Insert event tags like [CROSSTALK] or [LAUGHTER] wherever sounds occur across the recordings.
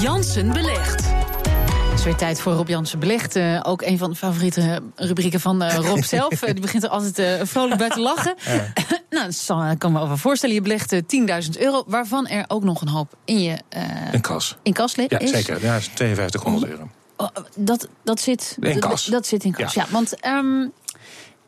Jansen belegt. Het is weer tijd voor Rob Jansen belegt. Uh, ook een van de favoriete rubrieken van uh, Rob [LAUGHS] zelf. Uh, die begint er altijd vrolijk bij te lachen. [LAUGHS] nou, dat kan me wel voorstellen. Je belegt 10.000 euro, waarvan er ook nog een hoop in je... in kas. In kas ligt. Ja, zeker. Ja, 5200 euro. Oh, dat, dat, zit, in kas. Dat, zit in kas, ja. ja want um,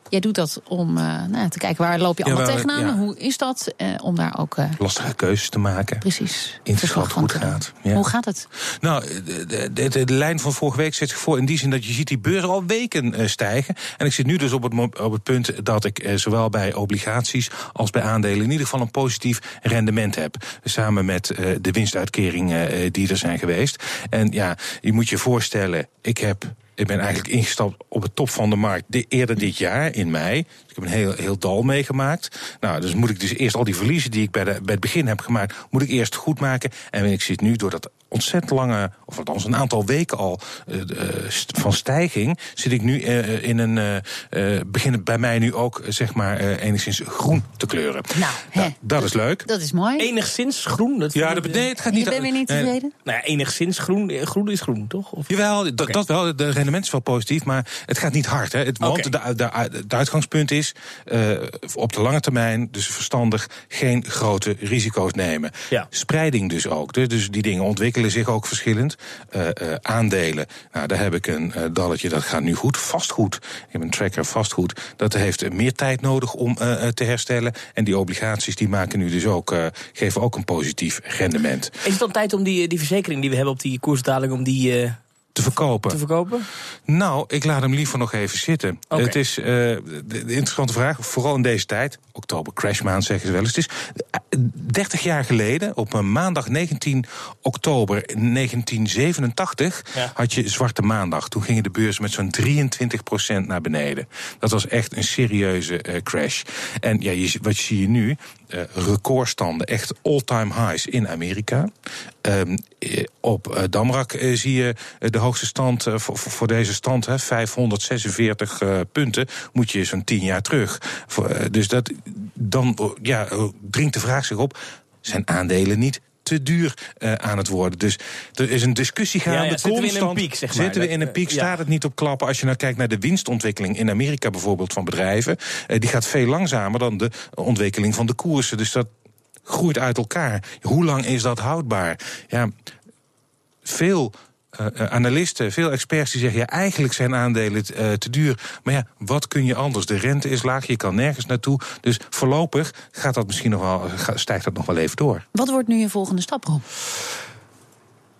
Jij doet dat om uh, nou, te kijken waar loop je allemaal ja, tegenaan. Ja. Hoe is dat? Uh, om daar ook. Uh, Lastige keuzes te maken. Precies. In te schatten hoe het gaat. Ja. Hoe gaat het? Nou, de, de, de, de, lijn van vorige week zet zich voor in die zin dat je ziet die beurzen al weken stijgen. En ik zit nu dus op het, op het punt dat ik zowel bij obligaties als bij aandelen in ieder geval een positief rendement heb. Samen met de winstuitkeringen die er zijn geweest. En ja, je moet je voorstellen, ik heb ik ben eigenlijk ingestapt op het top van de markt de, eerder dit jaar, in mei. Dus ik heb een heel, heel dal meegemaakt. Nou, dus moet ik dus eerst al die verliezen die ik bij, de, bij het begin heb gemaakt, moet ik eerst goed maken. En ik zit nu door dat ontzettend lange, of althans een aantal weken al uh, van stijging, zit ik nu uh, in een. Uh, begin het bij mij nu ook zeg maar enigszins groen te kleuren. Nou, nou dat is leuk. Dat is mooi. Enigszins groen? Dat ja, dat betekent het gaat niet. Je bent weer niet tevreden? nou ja, enigszins groen. Groen is groen, toch? Of? Jawel, okay. dat wel. De rendement is wel positief, maar het gaat niet hard. Hè. Het, want okay. de, de, de, uitgangspunt is op de lange termijn, dus verstandig, geen grote risico's nemen. Ja. Spreiding dus ook. Dus, dus die dingen ontwikkelen zich ook verschillend. Uh, uh, aandelen, nou, daar heb ik een uh, dalletje, dat gaat nu goed. Vastgoed, ik heb een tracker vastgoed. Dat heeft meer tijd nodig om te herstellen. En die obligaties die maken nu dus ook, geven ook een positief rendement. Is het dan tijd om die, die verzekering die we hebben op die koersdaling, om die te verkopen. Te verkopen? Nou, ik laat hem liever nog even zitten. Okay. Het is uh, de, de, interessante vraag, vooral in deze tijd. Oktober crashmaand zeggen ze wel eens. Het is 30 jaar geleden, op een maandag 19 oktober 1987, ja. had je Zwarte Maandag. Toen gingen de beurzen met zo'n 23% naar beneden. Dat was echt een serieuze uh, crash. En ja, je, wat zie je nu? Uh, recordstanden, echt all-time highs in Amerika. Um, op uh, Damrak zie je de hoogste stand voor, voor, deze stand, hè, 546 punten, moet je zo'n 10 jaar terug. Dus dat, dan ja, dringt de vraag zich op: zijn aandelen niet te duur uh, aan het worden. Dus er is een discussie gaande. Ja, ja, zitten we in een piek, zeg maar. Zitten we in een piek, staat het niet op klappen. Als je nou kijkt naar de winstontwikkeling in Amerika bijvoorbeeld van bedrijven... Uh, die gaat veel langzamer dan de ontwikkeling van de koersen. Dus dat groeit uit elkaar. Hoe lang is dat houdbaar? Ja, veel analisten, veel experts die zeggen... ja, eigenlijk zijn aandelen uh, te duur. Maar ja, wat kun je anders? De rente is laag, je kan nergens naartoe. Dus voorlopig gaat dat misschien nog wel, stijgt dat nog wel even door. Wat wordt nu je volgende stap, Rob?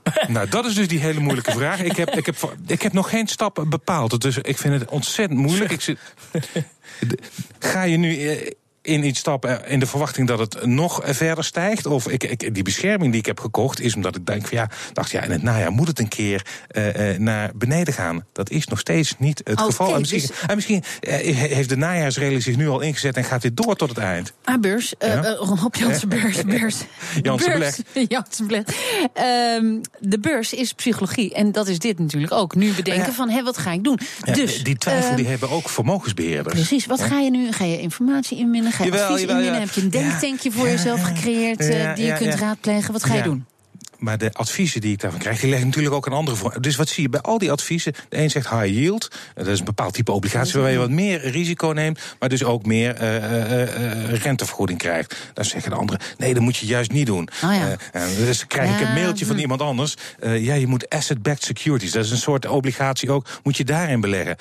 [LAUGHS] Nou, dat is dus die hele moeilijke vraag. Ik heb, ik heb, ik heb nog geen stap bepaald. Dus ik vind het ontzettend moeilijk. Ik zit, [LAUGHS] ga je nu in iets stappen in de verwachting dat het nog verder stijgt? Of ik, ik, die bescherming die ik heb gekocht is omdat ik denk van ja, dacht ja, in het najaar moet het een keer uh, uh, naar beneden gaan. Dat is nog steeds niet het okay, geval. En misschien, dus... en misschien uh, heeft de najaarsrally zich nu al ingezet en gaat dit door tot het eind. Ah, beurs. Ja? Rob Jansen [LAUGHS] Beurs. beurs. Jansen Beleg. [LAUGHS] Um, de beurs is psychologie. En dat is dit natuurlijk ook. Nu bedenken ja. van, hé, wat ga ik doen? Ja, dus, die twijfel die hebben ook vermogensbeheerders. Precies. Wat ga je nu? Ga je informatie inwinnen? Je jawel, advies jawel, inwinnen? Heb je een denktankje voor jezelf gecreëerd die je kunt raadplegen? Wat ga je doen? Maar de adviezen die ik daarvan krijg, die leggen natuurlijk ook een andere voor. Dus wat zie je bij al die adviezen? De een zegt high yield. Dat is een bepaald type obligatie waar je wat meer risico neemt. Maar dus ook meer uh, uh, uh, rentevergoeding krijgt. Dan zeggen de anderen, nee, dat moet je juist niet doen. Oh ja. dus krijg ik een mailtje van iemand anders. ja, je moet asset-backed securities. Dat is een soort obligatie ook. Moet je daarin beleggen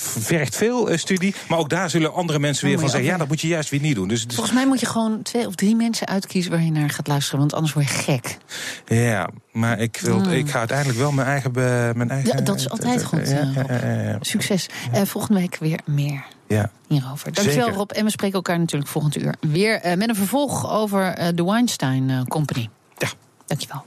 vergt veel uh, studie. Maar ook daar zullen andere mensen weer van zeggen: ja, dat moet je juist weer niet doen. Dus, dus, Volgens mij moet je gewoon twee of drie mensen uitkiezen waar je naar gaat luisteren. Want anders word je gek. Ja, maar ik, wil, hmm. ik ga uiteindelijk wel mijn eigen. Mijn eigen ja, dat is altijd uh, goed. Ja, Succes. Uh, volgende week weer meer. Ja. Hierover. Dankjewel Zeker. Rob. En we spreken elkaar natuurlijk volgend uur weer met een vervolg over de Weinstein Company. Ja. Dankjewel.